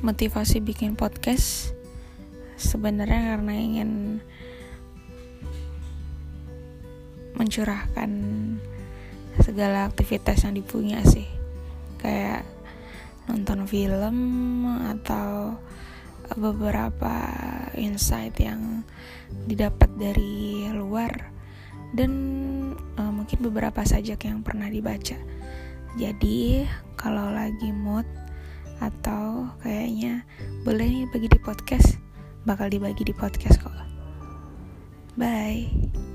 motivasi bikin podcast sebenarnya karena ingin mencurahkan segala aktivitas yang dipunya sih. Kayak nonton film atau beberapa insight yang didapat dari luar dan uh, mungkin beberapa sajak yang pernah dibaca. Jadi kalau lagi mood atau kayaknya boleh nih bagi di podcast. Bakal dibagi di podcast kok. Bye